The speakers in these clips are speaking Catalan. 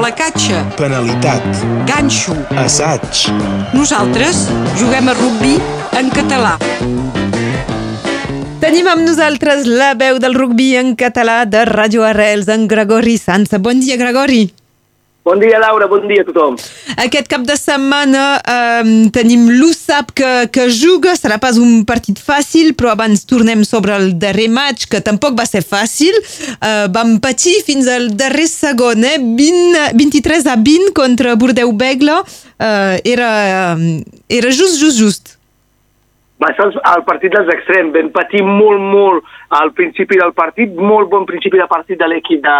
placatge, penalitat, ganxo. assaig, Nosaltres juguem a rugbi en català. Tenim amb nosaltres la veu del rugbi en català de Ràdio Arrels, en Gregori Sansa. Bon dia, Gregori. Bon dia, Laura, bon dia a tothom. Aquest cap de setmana eh, tenim l'USAP que, que juga, serà pas un partit fàcil, però abans tornem sobre el darrer match, que tampoc va ser fàcil. Eh, vam patir fins al darrer segon, eh? 20, 23 a 20 contra Bordeu-Begle. Eh, era, eh, era just, just, just. Va ser el, partit dels extrems. Vam patir molt, molt al principi del partit, molt bon principi de partit de l'equip de,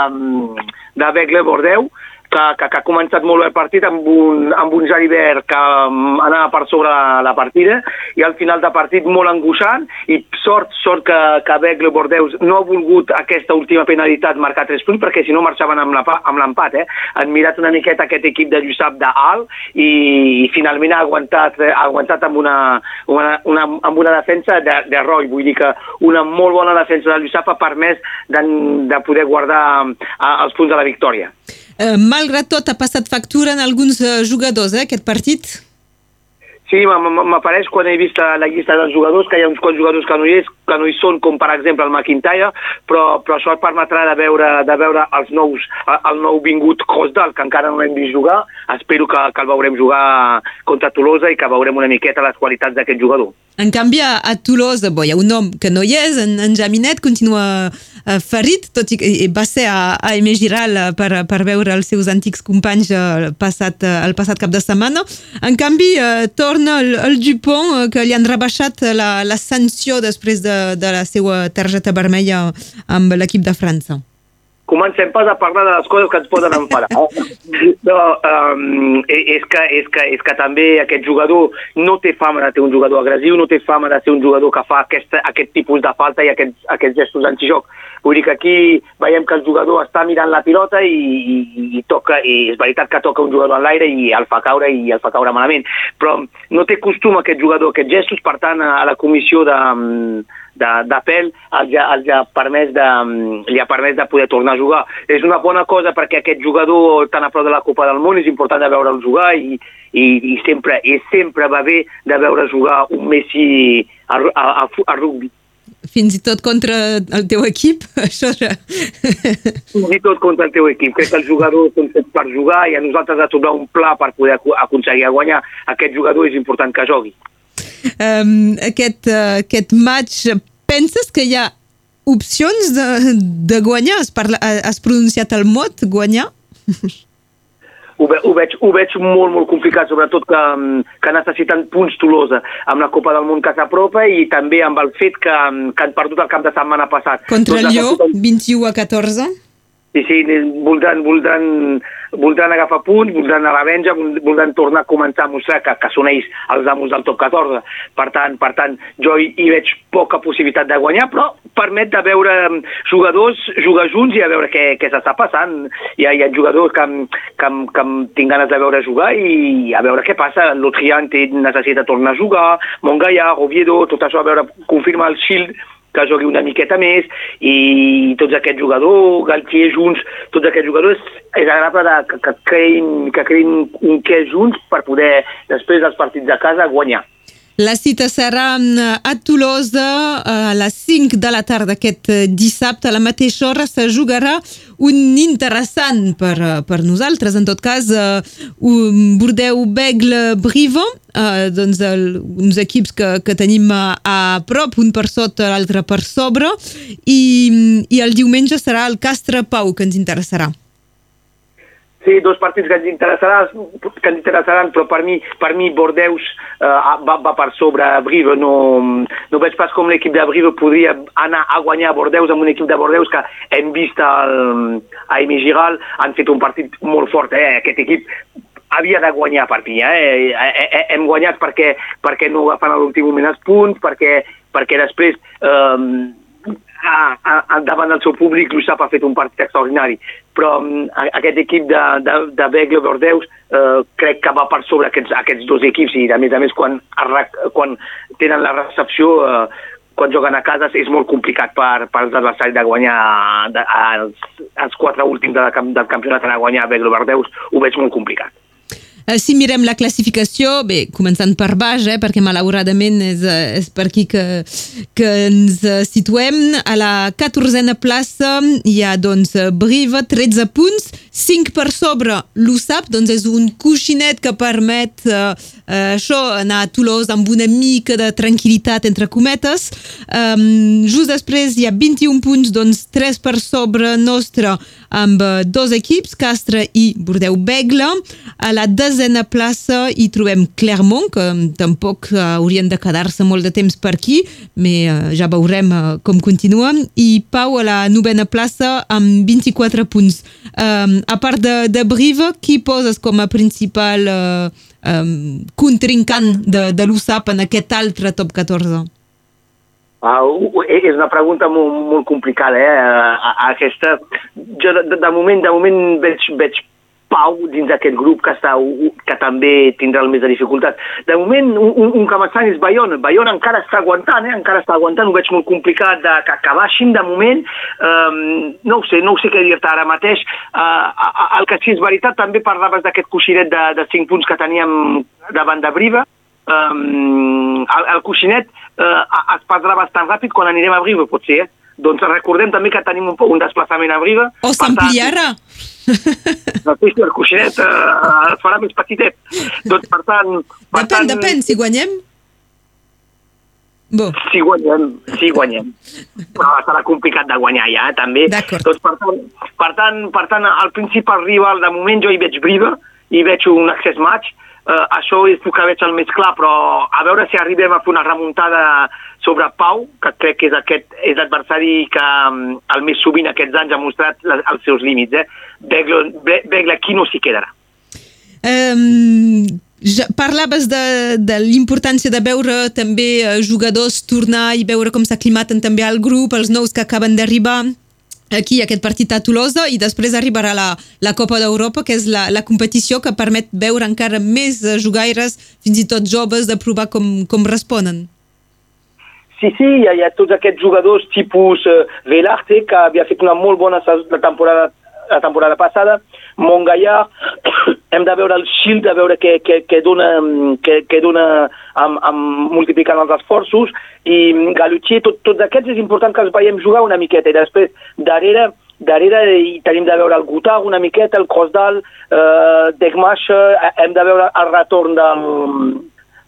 de Begle Bordeu, que, que, que ha començat molt bé el partit amb un, amb un Jaribert que um, anava per sobre la, la partida i al final de partit molt angoixant i sort, sort que, que Begle Bordeus no ha volgut aquesta última penalitat marcar tres punts perquè si no marxaven amb l'empat. Eh? Han mirat una miqueta aquest equip de Lluçap d'alt i, i finalment ha aguantat, eh, ha aguantat amb, una, una, una, amb una defensa de, de roi. Vull dir que una molt bona defensa de Lluçap ha permès de, de poder guardar eh, els punts de la victòria. Eh, malgrat tot, ha passat factura en alguns eh, jugadors, eh, aquest partit. Sí, m'apareix quan he vist la llista dels jugadors que hi ha uns quants jugadors que no hi, és, que no hi són, com per exemple el McIntyre, però, però això et permetrà de veure, de veure els nous, el nou vingut Cosdal, que encara no l'hem vist jugar. Espero que, que el veurem jugar contra Tolosa i que veurem una miqueta les qualitats d'aquest jugador. En canvi, a a Toulouse, bo, hi ha un home que no hi és, en, en Jaminet continua ferit, tot i que va ser a, a Aimé Giral eh, per, per veure els seus antics companys eh, el passat, eh, el passat cap de setmana. En canvi, eh, torna el, el Dupont, eh, que li han rebaixat la, la sanció després de, de la seva targeta vermella amb l'equip de França. Comencem pas a parlar de les coses que ens poden enfadar. no, um, és, que, és, que, és que també aquest jugador no té fama de ser un jugador agressiu, no té fama de ser un jugador que fa aquesta, aquest tipus de falta i aquests, aquests gestos antijoc. Vull dir que aquí veiem que el jugador està mirant la pilota i, i, i toca, i és veritat que toca un jugador en l'aire i el fa caure i el fa caure malament, però no té costum aquest jugador, aquests gestos, per tant, a la comissió de, d'apel els, ha- els ha permès de, li ha permès de poder tornar a jugar. És una bona cosa perquè aquest jugador tan a prop de la Copa del Món és important de veure'l jugar i, i, i, sempre, i sempre va bé de veure jugar un Messi a, a, a, a rugby. Fins i tot contra el teu equip, això ja... Fins i tot contra el teu equip. Crec que els jugadors són fets per jugar i a nosaltres ha trobar un pla per poder aconseguir guanyar. Aquest jugador és important que jugui. um, aquest, uh, aquest match, penses que hi ha opcions de, de guanyar? Has, parla, has pronunciat el mot, guanyar? Ho, ve, ho, veig, ho veig molt, molt complicat, sobretot que, mm, que necessiten punts Tolosa amb la Copa del Món que s'apropa i també amb el fet que, mm, que han perdut el cap de setmana passat. Contra el Doncs Lió, necessiten- 21 a 14. Sí, sí, voldran, voldran, voldran agafar punts, voldran a la venja, vol- voldran tornar a començar a mostrar que, que són ells els amos del top 14. Per tant, per tant jo hi, hi veig poca possibilitat de guanyar, però permet de veure mm, jugadors jugar junts i a veure què, què s'està passant. Hi ha, hi ha jugadors que, que, que tinc ganes de veure jugar i a veure què passa. L'Otriant necessita tornar a jugar, Montgaia, Oviedo, tot això a veure, confirma el Shield, que jugui una miqueta més i tots aquests jugadors, Galtier junts, tots aquests jugadors és agradable de, que, que, creïn, que creïn un què junts per poder, després dels partits de casa, guanyar. La cita serà mm, a Tolosa a les 5 de la tarda aquest eh, dissabte. A la mateixa hora se jugarà un interessant per, eh, per nosaltres, en tot cas, un Bordeu-Begle-Briva, uh, doncs el, uns equips que, que tenim a, a prop, un per sota, l'altre per sobre, i, i el diumenge serà el Castre-Pau, que ens interessarà. Sí, dos partits que ens interessaran, que ens interessaran però per mi, per mi Bordeus eh, va, va per sobre Brive. No, no veig pas com l'equip de Brive podria anar a guanyar Bordeus amb un equip de Bordeus que hem vist el, a Emi Giral, han fet un partit molt fort. Eh? Aquest equip havia de guanyar per mi. Eh? Eh, eh, Hem guanyat perquè, perquè no agafen a l'últim moment els punts, perquè, perquè després eh, a, a, a, davant del seu públic l'USAP ha fet un partit extraordinari però um, aquest equip de, de, de Begle Bordeus eh, crec que va per sobre aquests, aquests dos equips i a més a més quan, arra- quan tenen la recepció eh, quan juguen a casa és molt complicat per, per els adversaris de guanyar de, els, els quatre últims de, del campionat a guanyar Beglo Verdeus, ho veig molt complicat. Eh, si mirem la classificació, bé, començant per baix, eh, perquè malauradament és, eh, és per aquí que, que ens situem. A la 14a plaça hi ha doncs, Briva, 13 punts, 5 per sobre l'USAP, doncs és un coixinet que permet eh, eh, això, anar a Toulouse amb una mica de tranquil·litat entre cometes. Um, just després hi ha 21 punts, doncs 3 per sobre nostre amb dos equips, Castre i Bordeu-Begle. A la desena plaça hi trobem Clermont, que tampoc uh, haurien de quedar-se molt de temps per aquí, però uh, ja veurem com continua. I Pau a la novena plaça amb 24 punts. Um, a part de, de Brive, qui poses com a principal uh, um, contrincant de, de l'USAP en aquest altre top 14? Uh, és una pregunta molt, molt complicada, eh? Aquesta, jo de, de moment, de moment veig, veig Pau dins d'aquest grup que, està, que també tindrà el més de dificultat. De moment, un, un m'està és Bayona. Bayona encara està aguantant, eh? encara està aguantant, ho veig molt complicat de, que, que baixin de moment. Um, no ho sé, no ho sé què dir-te ara mateix. Uh, el que sí és veritat, també parlaves d'aquest coixinet de, de 5 punts que teníem davant de Briva. Um, el, el coixinet uh, es perdrà bastant ràpid quan anirem a Briva, potser, eh? Doncs recordem també que tenim un, un desplaçament a Briva. O s'ampliarà. No, sí, el coixinet uh, es farà més petitet. Doncs, per tant... Per depèn, tant, depèn, si guanyem... Bo. Si guanyem, si guanyem. Però serà complicat de guanyar ja, eh, també. Doncs, per tant, per tant, per tant, al principal rival, de moment jo hi veig Briva, hi veig un access match, uh, això és el que veig el més clar, però a veure si arribem a fer una remuntada sobre Pau, que crec que és aquest és l'adversari que um, el més sovint aquests anys ha mostrat les, els seus límits. Eh? Begle aquí no s'hi quedarà. Um, ja parlaves de, de l'importància de veure també eh, jugadors tornar i veure com s'aclimaten també al grup, els nous que acaben d'arribar aquí aquest partit a Tolosa i després arribarà la, la Copa d'Europa, que és la, la competició que permet veure encara més jugaires, fins i tot joves, de provar com, com responen. Sí, sí, hi ha, hi ha tots aquests jugadors tipus uh, Velarte, que havia fet una molt bona la temporada, la temporada passada, Montgaillard, hem de veure el Shield, de veure què, què, què dona, què, què dona amb, amb multiplicant els esforços, i Galutier, tot, tots aquests és important que els veiem jugar una miqueta, i després, darrere, darrere hi tenim de veure el Gutag una miqueta, el Crossdal, eh, Degmash, eh, hem de veure el retorn del,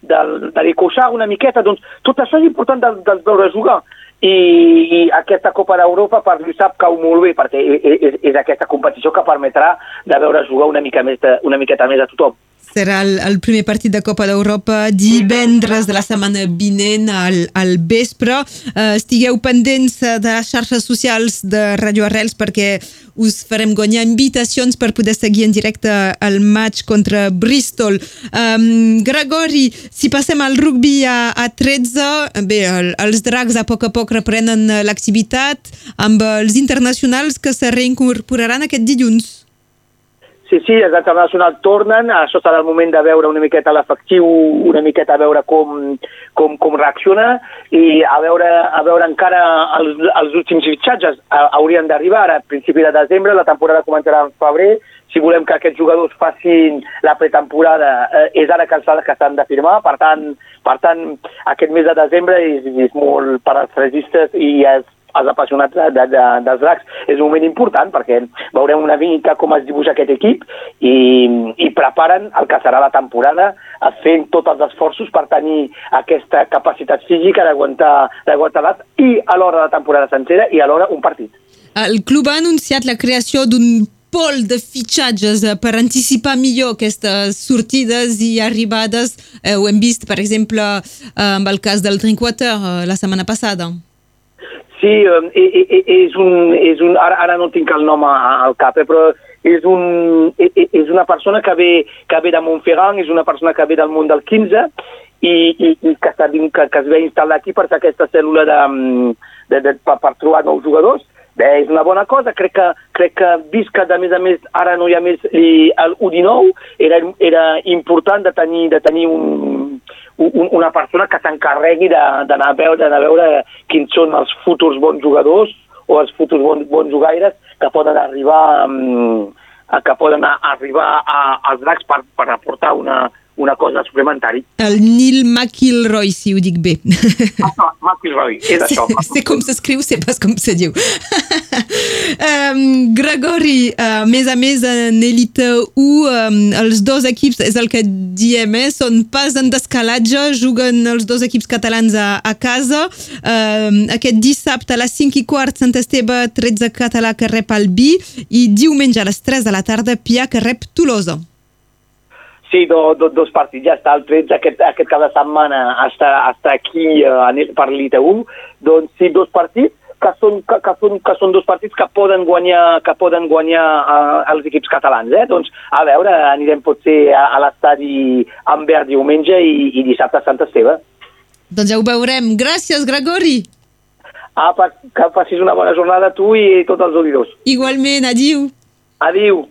del, de l'Icoixar una miqueta, doncs tot això és important de, de veure jugar. I, i aquesta Copa d'Europa per lui sap cau molt bé perquè és, és aquesta competició que permetrà de veure jugar una, mica més de, una miqueta més a tothom. Serà el, el primer partit de Copa d'Europa divendres de la setmana vinent al, al vespre. Uh, estigueu pendents de les xarxes socials de Radio Arrels perquè us farem guanyar invitacions per poder seguir en directe el match contra Bristol. Um, Gregori, si passem al rugby a, a 13, bé, el, els dracs a poc a poc reprenen l'activitat amb els internacionals que se reincorporaran aquest dilluns. Sí, sí, els internacionals tornen, això serà el moment de veure una miqueta l'efectiu, una miqueta a veure com, com, com reacciona i a veure, a veure encara els, els últims fitxatges. Haurien d'arribar a principi de desembre, la temporada començarà en febrer, si volem que aquests jugadors facin la pretemporada eh, és ara que s'han de firmar, per tant, per tant aquest mes de desembre és, és molt per als registres i és els apassionats de, de, de, dels dracs. És un moment important perquè veurem una mica com es dibuixa aquest equip i, i preparen el que serà la temporada fent tots els esforços per tenir aquesta capacitat física d'aguantar l'edat i a l'hora de la temporada sencera i alhora un partit. El club ha anunciat la creació d'un pol de fitxatges eh, per anticipar millor aquestes sortides i arribades. Eh, ho hem vist, per exemple, eh, amb el cas del Drinkwater eh, la setmana passada. Sí, és un, és un, ara, ara no tinc el nom al cap, eh, però és, un, és una persona que ve, que ve de Montferrand, és una persona que ve del món del 15 i, i, i que, està, que, que es ve instal·lar aquí per fer aquesta cèl·lula de, de, de, per, per trobar nous jugadors. Bé, és una bona cosa, crec que, crec que vist que a més a més ara no hi ha més i el U19, era, era important de tenir, de tenir un, un, una persona que s'encarregui de- d'anar a, veure, a veure quins són els futurs bons jugadors o els futurs bons, bons jugaires que poden arribar um, que poden a- arribar a, als dracs per, per aportar una, una cosa suplementari. El Neil McIlroy, si ho dic bé. Ah, McIlroy, és això. C'est com s'escriu, c'est pas com se diu. Um, Gregori, uh, més a més, en Elite 1, um, els dos equips, és el que diem, eh, són pas en descalatge, juguen els dos equips catalans a, a casa. Um, aquest dissabte a les 5 i quart, Sant Esteve, 13 català que rep el Bi, i diumenge a les 3 de la tarda, Pia que rep Tolosa. Sí, do, do, dos partits, ja està, el 13 aquest, aquest cap de setmana està, està aquí eh, per l'IT1, doncs sí, dos partits, que són, que, que, són, que són dos partits que poden guanyar, que poden guanyar uh, els equips catalans. Eh? Doncs, a veure, anirem potser a, a l'estadi Ambert diumenge i, i dissabte a Sant Esteve. Doncs ja ho veurem. Gràcies, Gregori. Apa, que facis una bona jornada tu i tots els auditors. Igualment, adiu. Adiu.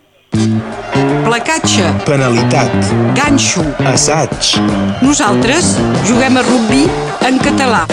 Placatge, Penalitat. ganxo. Assaig. Nosaltres juguem a rugby en català.